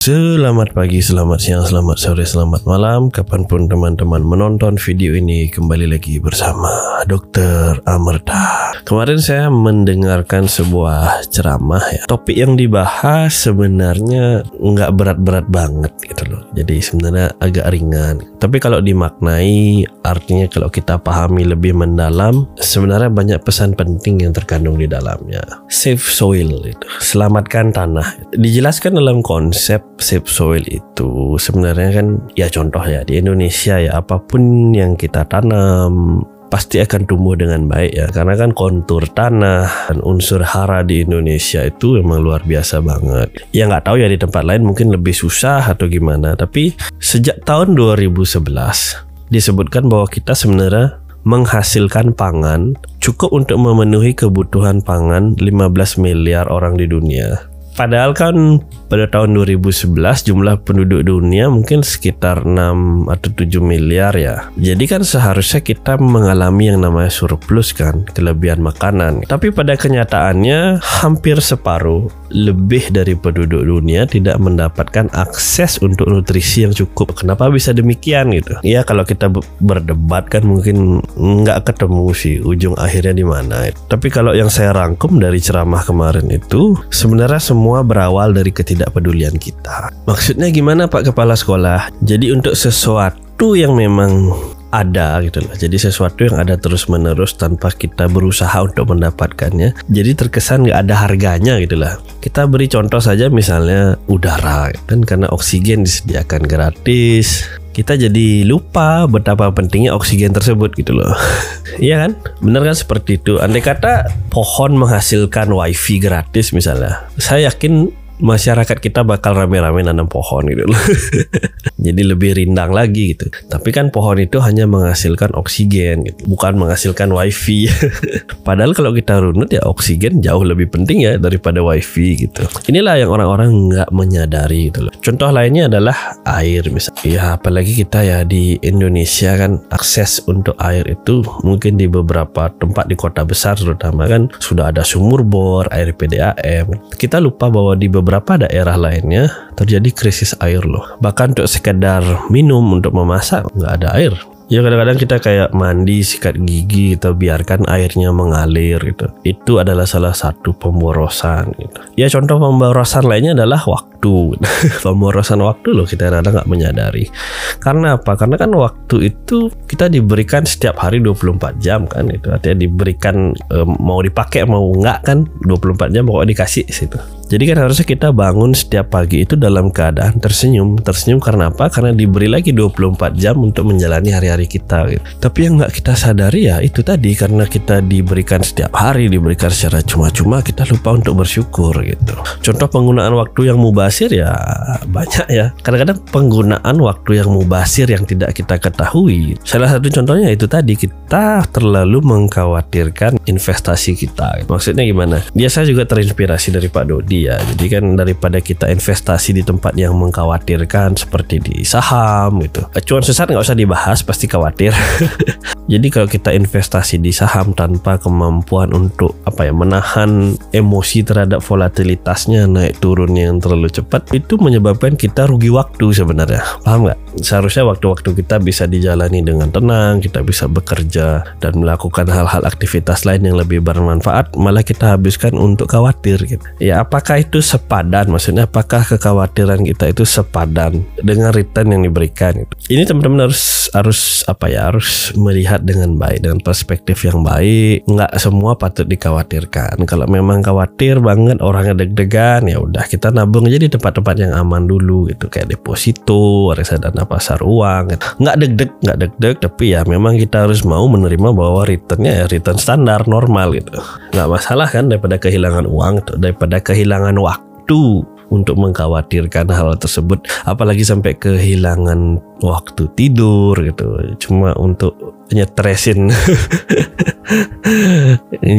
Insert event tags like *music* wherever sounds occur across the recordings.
Selamat pagi, selamat siang, selamat sore, selamat malam. Kapan pun teman-teman menonton video ini Kembali lagi bersama Dr. Amerta Kemarin saya mendengarkan sebuah ceramah ya. Topik yang dibahas sebenarnya nggak berat-berat banget gitu loh. Jadi sebenarnya agak ringan. Tapi kalau dimaknai artinya kalau kita pahami lebih mendalam Sebenarnya banyak pesan penting yang terkandung di dalamnya. Save soil itu, selamatkan tanah. Dijelaskan dalam konsep save soil itu sebenarnya kan ya contoh ya di Indonesia ya apa pun yang kita tanam pasti akan tumbuh dengan baik ya. Karena kan kontur tanah dan unsur hara di Indonesia itu memang luar biasa banget. Ya nggak tahu ya di tempat lain mungkin lebih susah atau gimana. Tapi sejak tahun 2011 disebutkan bahwa kita sebenarnya menghasilkan pangan cukup untuk memenuhi kebutuhan pangan 15 miliar orang di dunia Padahal kan pada tahun 2011 jumlah penduduk dunia mungkin sekitar 6 atau 7 miliar ya. Jadi kan seharusnya kita mengalami yang namanya surplus kan, kelebihan makanan. Tapi pada kenyataannya hampir separuh lebih dari penduduk dunia tidak mendapatkan akses untuk nutrisi yang cukup. Kenapa bisa demikian gitu? Ya kalau kita berdebat kan mungkin nggak ketemu sih ujung akhirnya di mana. Tapi kalau yang saya rangkum dari ceramah kemarin itu sebenarnya semua semua berawal dari ketidakpedulian kita. Maksudnya gimana Pak Kepala Sekolah? Jadi untuk sesuatu yang memang ada gitu loh. Jadi sesuatu yang ada terus menerus tanpa kita berusaha untuk mendapatkannya. Jadi terkesan nggak ada harganya gitu lah. Kita beri contoh saja misalnya udara kan karena oksigen disediakan gratis. Kita jadi lupa betapa pentingnya oksigen tersebut gitu loh. *laughs* Iya kan? Bener kan seperti itu. Andai kata pohon menghasilkan wifi gratis misalnya. Saya yakin masyarakat kita bakal rame-rame nanam pohon gitu loh. *laughs* Jadi lebih rindang lagi gitu. Tapi kan pohon itu hanya menghasilkan oksigen gitu, bukan menghasilkan wifi. *laughs* Padahal kalau kita runut ya oksigen jauh lebih penting ya daripada wifi gitu. Inilah yang orang-orang nggak menyadari gitu loh. Contoh lainnya adalah air misalnya. Ya apalagi kita ya di Indonesia kan akses untuk air itu mungkin di beberapa tempat di kota besar terutama kan sudah ada sumur bor, air PDAM. Kita lupa bahwa di beberapa daerah lainnya terjadi krisis air loh. Bahkan untuk sekedar minum untuk memasak nggak ada air. Ya kadang-kadang kita kayak mandi, sikat gigi, kita biarkan airnya mengalir gitu. Itu adalah salah satu pemborosan gitu. Ya contoh pemborosan lainnya adalah waktu. *laughs* pemborosan waktu loh kita kadang nggak menyadari. Karena apa? Karena kan waktu itu kita diberikan setiap hari 24 jam kan itu. Artinya diberikan e, mau dipakai mau nggak kan 24 jam pokoknya dikasih situ. Jadi kan harusnya kita bangun setiap pagi itu dalam keadaan tersenyum. Tersenyum karena apa? Karena diberi lagi 24 jam untuk menjalani hari-hari kita. Gitu. Tapi yang nggak kita sadari ya itu tadi karena kita diberikan setiap hari, diberikan secara cuma-cuma, kita lupa untuk bersyukur gitu. Contoh penggunaan waktu yang mubasir ya banyak ya. Kadang-kadang penggunaan waktu yang mubasir yang tidak kita ketahui. Salah satu contohnya itu tadi kita terlalu mengkhawatirkan investasi kita. Maksudnya gimana? Biasa juga terinspirasi dari Pak Dodi ya. Jadi kan daripada kita investasi di tempat yang mengkhawatirkan seperti di saham gitu. Acuan sesat nggak usah dibahas, pasti khawatir. *laughs* Jadi kalau kita investasi di saham tanpa kemampuan untuk apa ya menahan emosi terhadap volatilitasnya naik turun yang terlalu cepat itu menyebabkan kita rugi waktu sebenarnya. Paham nggak? Seharusnya waktu-waktu kita bisa dijalani dengan tenang, kita bisa bekerja dan melakukan hal-hal aktivitas lain yang lebih bermanfaat, malah kita habiskan untuk khawatir gitu. Ya apakah itu sepadan? Maksudnya apakah kekhawatiran kita itu sepadan dengan return yang diberikan? Gitu? Ini teman-teman harus harus apa ya? Harus melihat dengan baik dengan perspektif yang baik. Nggak semua patut dikhawatirkan. Kalau memang khawatir banget orangnya deg-degan, ya udah kita nabung aja di tempat-tempat yang aman dulu gitu kayak deposito, reksadana pasar uang. Gitu. Nggak deg-deg, nggak deg-deg, tapi ya memang kita harus mau menerima bahwa returnnya ya return standar normal gitu. Nggak masalah kan daripada kehilangan uang, daripada kehilangan waktu untuk mengkhawatirkan hal tersebut apalagi sampai kehilangan waktu tidur gitu cuma untuk nyetresin *laughs*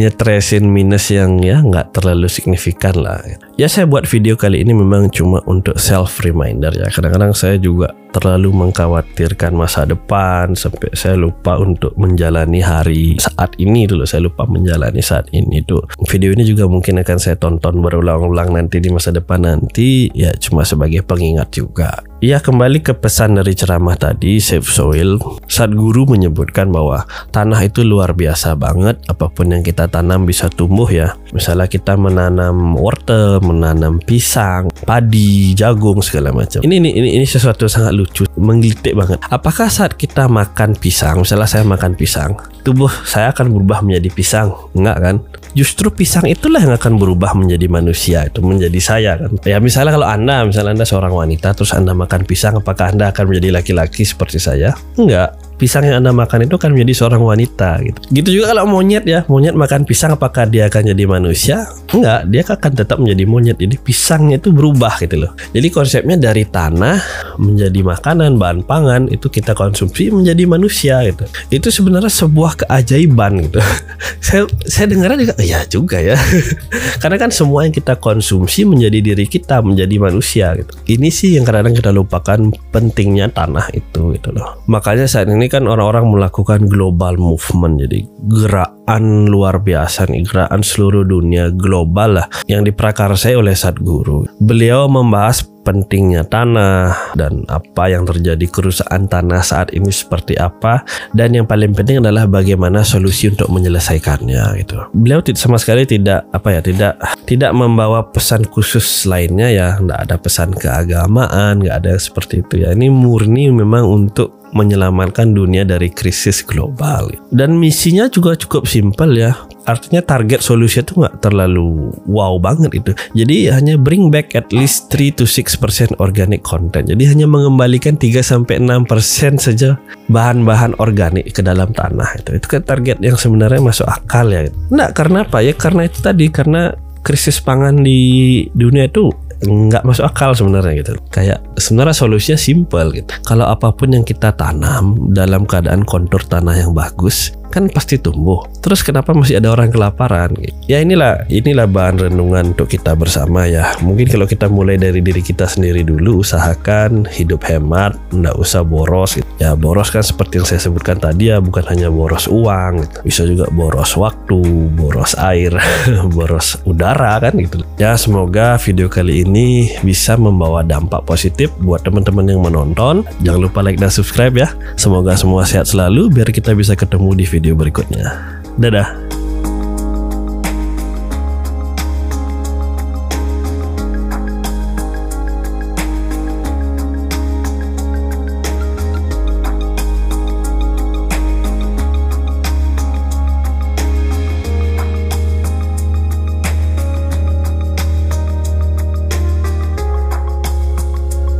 nyetresin minus yang ya nggak terlalu signifikan lah ya saya buat video kali ini memang cuma untuk self reminder ya kadang-kadang saya juga terlalu mengkhawatirkan masa depan sampai saya lupa untuk menjalani hari saat ini dulu. Saya lupa menjalani saat ini tuh video ini juga mungkin akan saya tonton berulang-ulang nanti di masa depan nanti. Ya cuma sebagai pengingat juga. Ya kembali ke pesan dari ceramah tadi Save Soil Saat guru menyebutkan bahwa Tanah itu luar biasa banget Apa pun yang kita tanam bisa tumbuh ya. Misalnya kita menanam wortel Menanam pisang Padi, jagung segala macam. Ini, ini, ini, ini sesuatu sangat lucu Menggelitik banget. Apakah saat kita makan pisang Misalnya saya makan pisang Tubuh saya akan berubah menjadi pisang? Enggak kan? Justru pisang itulah yang akan berubah menjadi manusia Itu menjadi saya kan. Ya misalnya kalau anda Misalnya anda seorang wanita Terus anda makan makan pisang apakah Anda akan menjadi laki-laki seperti saya? Enggak pisang yang Anda makan itu kan menjadi seorang wanita gitu. Gitu juga kalau monyet ya, monyet makan pisang apakah dia akan jadi manusia? Enggak, dia akan tetap menjadi monyet. Jadi pisangnya itu berubah gitu loh. Jadi konsepnya dari tanah menjadi makanan, bahan pangan itu kita konsumsi menjadi manusia gitu. Itu sebenarnya sebuah keajaiban gitu. *laughs* saya saya dengarnya juga ya juga ya. *laughs* Karena kan semua yang kita konsumsi menjadi diri kita, menjadi manusia gitu. Ini sih yang kadang-kadang kita lupakan pentingnya tanah itu gitu loh. Makanya saat ini kan orang-orang melakukan global movement jadi gerakan luar biasa nih gerakan seluruh dunia global lah yang diprakarsai oleh Sadguru beliau membahas pentingnya tanah dan apa yang terjadi kerusakan tanah saat ini seperti apa dan yang paling penting adalah bagaimana solusi untuk menyelesaikannya gitu. Beliau sama sekali tidak apa ya tidak tidak membawa pesan khusus lainnya ya, tidak ada pesan keagamaan, nggak ada seperti itu ya. Ini murni memang untuk menyelamatkan dunia dari krisis global. Dan misinya juga cukup simpel ya artinya target solusi itu nggak terlalu wow banget itu. Jadi hanya bring back at least 3 to 6% organic content. Jadi hanya mengembalikan 3 sampai 6% saja bahan-bahan organik ke dalam tanah itu. Itu kan target yang sebenarnya masuk akal ya. Nggak karena apa ya? Karena itu tadi karena krisis pangan di dunia itu nggak masuk akal sebenarnya gitu. Kayak sebenarnya solusinya simple gitu. Kalau apa pun yang kita tanam dalam keadaan kontur tanah yang bagus, kan pasti tumbuh. Terus kenapa masih ada orang kelaparan? Ya inilah inilah bahan renungan untuk kita bersama ya. Mungkin kalau kita mulai dari diri kita sendiri dulu, usahakan hidup hemat, nggak usah boros. Ya boros kan seperti yang saya sebutkan tadi ya, bukan hanya boros uang, bisa juga boros waktu, boros air, *laughs* boros udara kan gitu. Ya semoga video kali ini bisa membawa dampak positif buat teman-teman yang menonton. Jangan lupa like dan subscribe ya. Semoga semua sehat selalu biar kita bisa ketemu di video video berikutnya. Dadah.